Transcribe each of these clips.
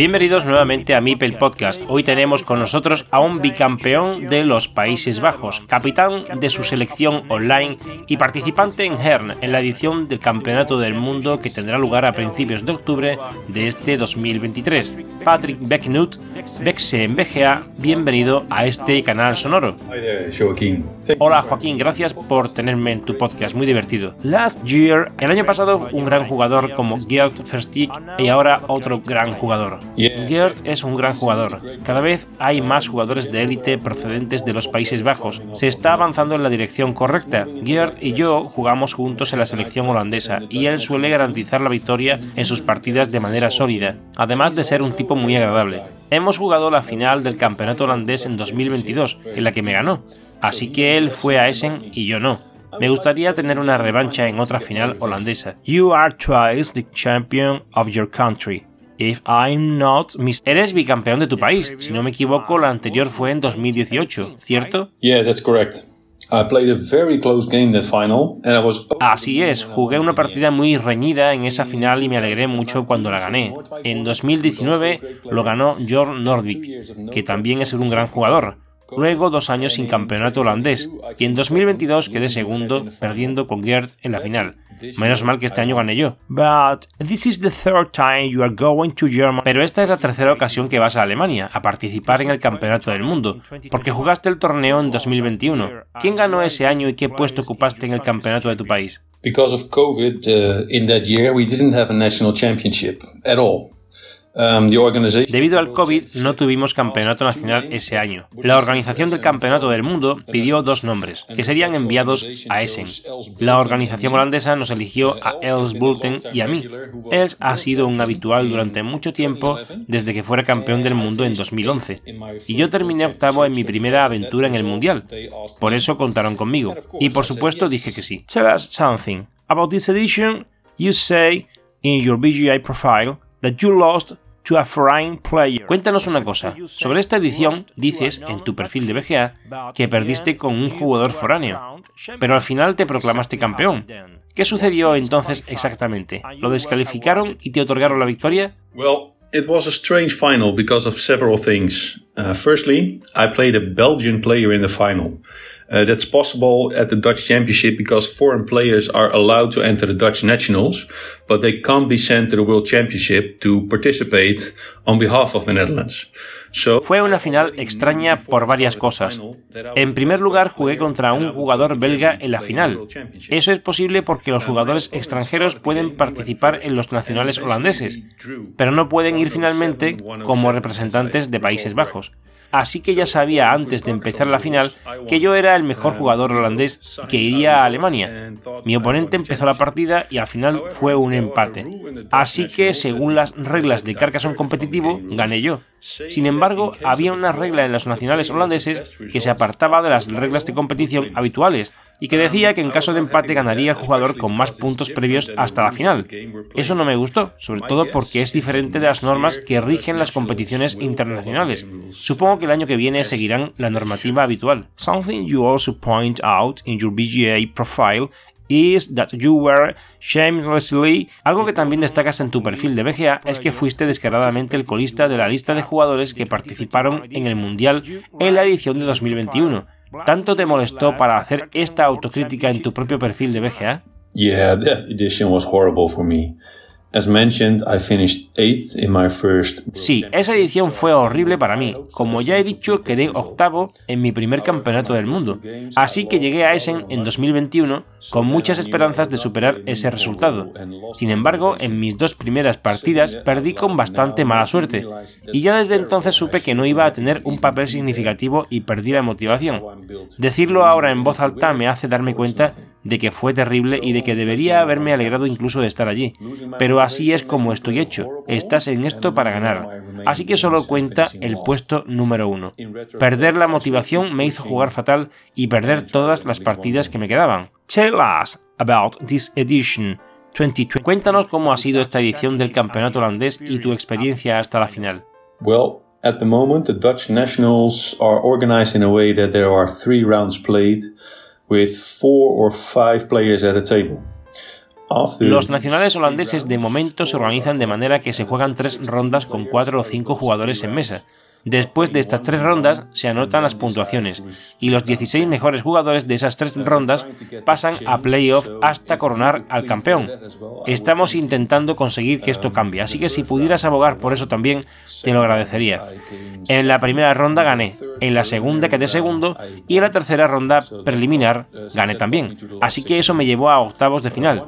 Bienvenidos nuevamente a Mipel Podcast. Hoy tenemos con nosotros a un bicampeón de los Países Bajos, capitán de su selección online y participante en Hern en la edición del Campeonato del Mundo que tendrá lugar a principios de octubre de este 2023. Patrick Becknut, Bexe en BGA, bienvenido a este canal sonoro. Hola Joaquín, gracias por tenerme en tu podcast, muy divertido. Last year, el año pasado un gran jugador como Gerd Verstig y ahora otro gran jugador. Gerd es un gran jugador. Cada vez hay más jugadores de élite procedentes de los Países Bajos. Se está avanzando en la dirección correcta. Gerd y yo jugamos juntos en la selección holandesa y él suele garantizar la victoria en sus partidas de manera sólida, además de ser un tipo muy agradable. Hemos jugado la final del campeonato holandés en 2022, en la que me ganó. Así que él fue a Essen y yo no. Me gustaría tener una revancha en otra final holandesa. You are twice the champion of your country. If I'm not Eres bicampeón de tu país. Si no me equivoco, la anterior fue en 2018, ¿cierto? Yeah, that's correct. I played a very close game that final, and I was... Así es, jugué una partida muy reñida en esa final y me alegré mucho cuando la gané. En 2019 lo ganó Jorn Nordvik, que también es un gran jugador luego dos años sin campeonato holandés, y en 2022 quedé segundo, perdiendo con Gerd en la final. Menos mal que este año gané yo. Pero esta es la tercera ocasión que vas a Alemania a participar en el campeonato del mundo, porque jugaste el torneo en 2021. ¿Quién ganó ese año y qué puesto ocupaste en el campeonato de tu país? Because of COVID, uh, in that year we didn't have a national championship at all. Um, Debido al COVID no tuvimos campeonato nacional ese año. La organización del campeonato del mundo pidió dos nombres, que serían enviados a Essen. La organización holandesa nos eligió a Els Bulten y a mí. Els ha sido un habitual durante mucho tiempo desde que fuera campeón del mundo en 2011. Y yo terminé octavo en mi primera aventura en el Mundial. Por eso contaron conmigo. Y por supuesto dije que sí. Tell us something. About this edition, you say in your BGI profile that you lost to a foreign player. Cuéntanos una cosa. Sobre esta edición dices en tu perfil de BGA que perdiste con un jugador foráneo, pero al final te proclamaste campeón. ¿Qué sucedió entonces exactamente? ¿Lo descalificaron y te otorgaron la victoria? Well, it was a strange final because of several things. Uh, firstly, I played a Belgian player in the final. Uh, that's possible at the Dutch Championship because foreign players are allowed to enter the Dutch nationals, but they can't be sent to the World Championship to participate on behalf of the Netherlands. Fue una final extraña por varias cosas. En primer lugar, jugué contra un jugador belga en la final. Eso es posible porque los jugadores extranjeros pueden participar en los nacionales holandeses, pero no pueden ir finalmente como representantes de Países Bajos así que ya sabía antes de empezar la final que yo era el mejor jugador holandés que iría a Alemania. Mi oponente empezó la partida y al final fue un empate. Así que, según las reglas de Carcassonne competitivo, gané yo. Sin embargo, había una regla en los nacionales holandeses que se apartaba de las reglas de competición habituales y que decía que en caso de empate ganaría el jugador con más puntos previos hasta la final. Eso no me gustó, sobre todo porque es diferente de las normas que rigen las competiciones internacionales. Supongo que el año que viene seguirán la normativa habitual. Something you also point out in your BGA profile is that you were shamelessly. Algo que también destacas en tu perfil de BGA es que fuiste descaradamente el colista de la lista de jugadores que participaron en el Mundial en la edición de 2021 ¿Tanto te molestó para hacer esta autocrítica en tu propio perfil de BGA? Yeah, that edition was horrible for me. Sí, esa edición fue horrible para mí. Como ya he dicho, quedé octavo en mi primer campeonato del mundo. Así que llegué a Essen en 2021 con muchas esperanzas de superar ese resultado. Sin embargo, en mis dos primeras partidas perdí con bastante mala suerte. Y ya desde entonces supe que no iba a tener un papel significativo y perdí la motivación. Decirlo ahora en voz alta me hace darme cuenta de que fue terrible y de que debería haberme alegrado incluso de estar allí. Pero así es como estoy hecho. Estás en esto para ganar. Así que solo cuenta el puesto número uno. Perder la motivación me hizo jugar fatal y perder todas las partidas que me quedaban. Tell us about this edition. 2020. Cuéntanos cómo ha sido esta edición del campeonato holandés y tu experiencia hasta la final. Well, at the moment the Dutch nationals are organized in a way that there are three rounds played with four or five players at a table. Los nacionales holandeses de momento se organizan de manera que se juegan tres rondas con cuatro o cinco jugadores en mesa. Después de estas tres rondas se anotan las puntuaciones y los 16 mejores jugadores de esas tres rondas pasan a playoff hasta coronar al campeón. Estamos intentando conseguir que esto cambie, así que si pudieras abogar por eso también, te lo agradecería. En la primera ronda gané, en la segunda quedé segundo y en la tercera ronda preliminar gané también. Así que eso me llevó a octavos de final.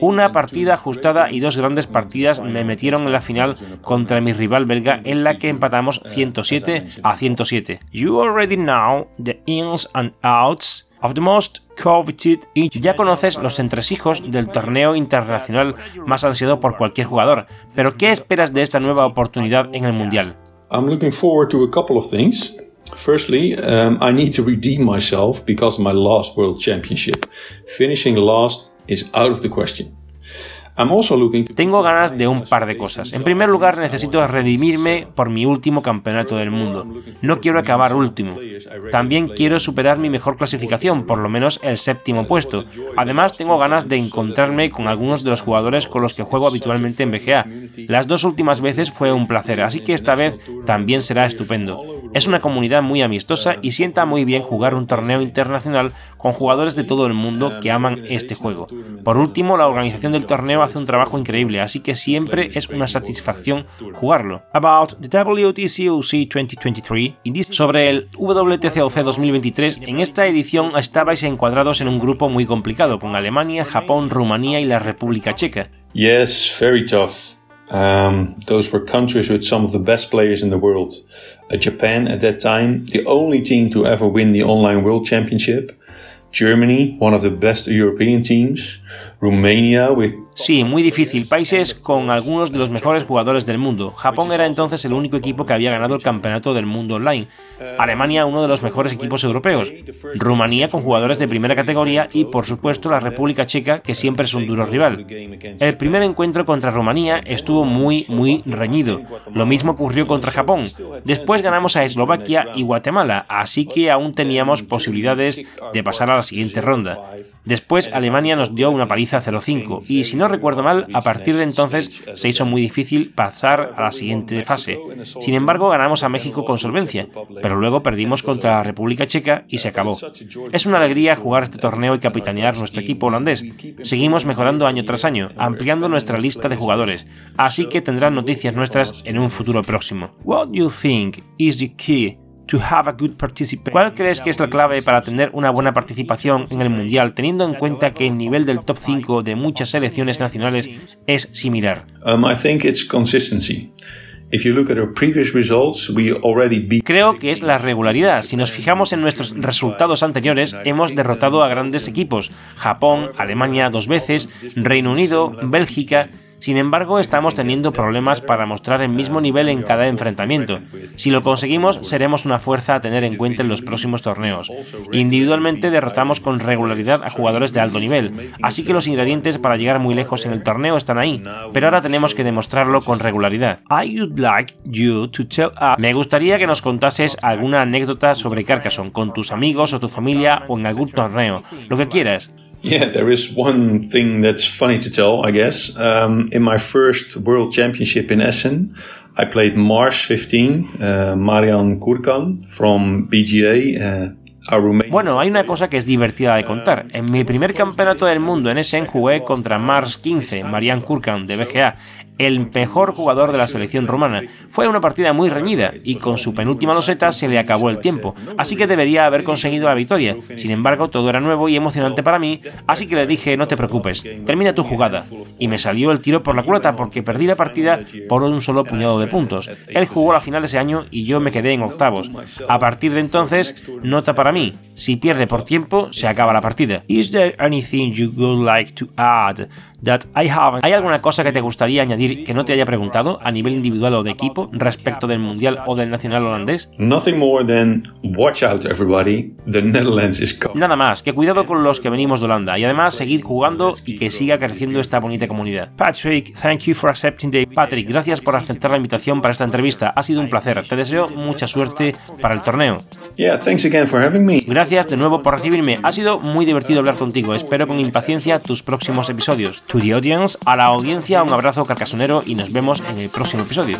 Una partida ajustada y dos grandes partidas me metieron en la final contra mi rival belga en la que empatamos 100 107 a 107. You already know the ins and outs of the most coveted Ya conoces los entresijos del torneo internacional más ansiado por cualquier jugador, pero ¿qué esperas de esta nueva oportunidad en el Mundial? I'm looking forward to a couple of things. Firstly, um, I need to redeem myself because of my last World Championship. Finishing last is out of the question. Tengo ganas de un par de cosas. En primer lugar, necesito redimirme por mi último campeonato del mundo. No quiero acabar último. También quiero superar mi mejor clasificación, por lo menos el séptimo puesto. Además, tengo ganas de encontrarme con algunos de los jugadores con los que juego habitualmente en BGA. Las dos últimas veces fue un placer, así que esta vez también será estupendo. Es una comunidad muy amistosa y sienta muy bien jugar un torneo internacional con jugadores de todo el mundo que aman este juego. Por último, la organización del torneo hace un trabajo increíble, así que siempre es una satisfacción jugarlo. About the WTCOC 2023, sobre el WTCOC 2023, en esta edición estabais encuadrados en un grupo muy complicado, con Alemania, Japón, Rumanía y la República Checa. Yes, very tough. Um, those were countries with some of the best players in the world. Uh, Japan, at that time, the only team to ever win the Online World Championship. Germany, one of the best European teams. Sí, muy difícil. Países con algunos de los mejores jugadores del mundo. Japón era entonces el único equipo que había ganado el campeonato del mundo online. Alemania, uno de los mejores equipos europeos. Rumanía, con jugadores de primera categoría. Y, por supuesto, la República Checa, que siempre es un duro rival. El primer encuentro contra Rumanía estuvo muy, muy reñido. Lo mismo ocurrió contra Japón. Después ganamos a Eslovaquia y Guatemala, así que aún teníamos posibilidades de pasar a la siguiente ronda. Después Alemania nos dio una paliza 0-5 y si no recuerdo mal, a partir de entonces se hizo muy difícil pasar a la siguiente fase. Sin embargo, ganamos a México con solvencia, pero luego perdimos contra la República Checa y se acabó. Es una alegría jugar este torneo y capitanear nuestro equipo holandés. Seguimos mejorando año tras año, ampliando nuestra lista de jugadores, así que tendrán noticias nuestras en un futuro próximo. What you think is the key ¿Cuál crees que es la clave para tener una buena participación en el Mundial, teniendo en cuenta que el nivel del top 5 de muchas selecciones nacionales es similar? Creo que es la regularidad. Si nos fijamos en nuestros resultados anteriores, hemos derrotado a grandes equipos. Japón, Alemania dos veces, Reino Unido, Bélgica sin embargo, estamos teniendo problemas para mostrar el mismo nivel en cada enfrentamiento. Si lo conseguimos, seremos una fuerza a tener en cuenta en los próximos torneos. Individualmente derrotamos con regularidad a jugadores de alto nivel, así que los ingredientes para llegar muy lejos en el torneo están ahí, pero ahora tenemos que demostrarlo con regularidad. Me gustaría que nos contases alguna anécdota sobre Carcassonne con tus amigos o tu familia o en algún torneo, lo que quieras. Yeah, there is one thing that's funny to tell, I guess. Um, in my first World Championship in Essen, I played Mars 15, uh, Marian Kurkan from BGA. Uh, Bueno, hay una cosa que es divertida de contar. En mi primer campeonato del mundo en Essen jugué contra Mars 15, Marian Kurkan de BGA, el mejor jugador de la selección rumana. Fue una partida muy reñida y con su penúltima loseta se le acabó el tiempo, así que debería haber conseguido la victoria. Sin embargo, todo era nuevo y emocionante para mí, así que le dije no te preocupes, termina tu jugada. Y me salió el tiro por la culata porque perdí la partida por un solo puñado de puntos. Él jugó la final ese año y yo me quedé en octavos. A partir de entonces, nota para mí, si pierde por tiempo, se acaba la partida. Is there anything you would like to add that I haven't? ¿Hay alguna cosa que te gustaría añadir que no te haya preguntado a nivel individual o de equipo respecto del mundial o del nacional holandés? Nothing more than watch out everybody. The Netherlands is coming. Nada más, que cuidado con los que venimos de Holanda y además seguid jugando y que siga creciendo esta bonita comunidad. Patrick, thank you for accepting the Patrick, gracias por aceptar la invitación para esta entrevista. Ha sido un placer. Te deseo mucha suerte para el torneo. Yeah, thanks again for having me. Gracias de nuevo por recibirme. Ha sido muy divertido hablar contigo. Espero con impaciencia tus próximos episodios. To the audience, a la audiencia, un abrazo carcasonero y nos vemos en el próximo episodio.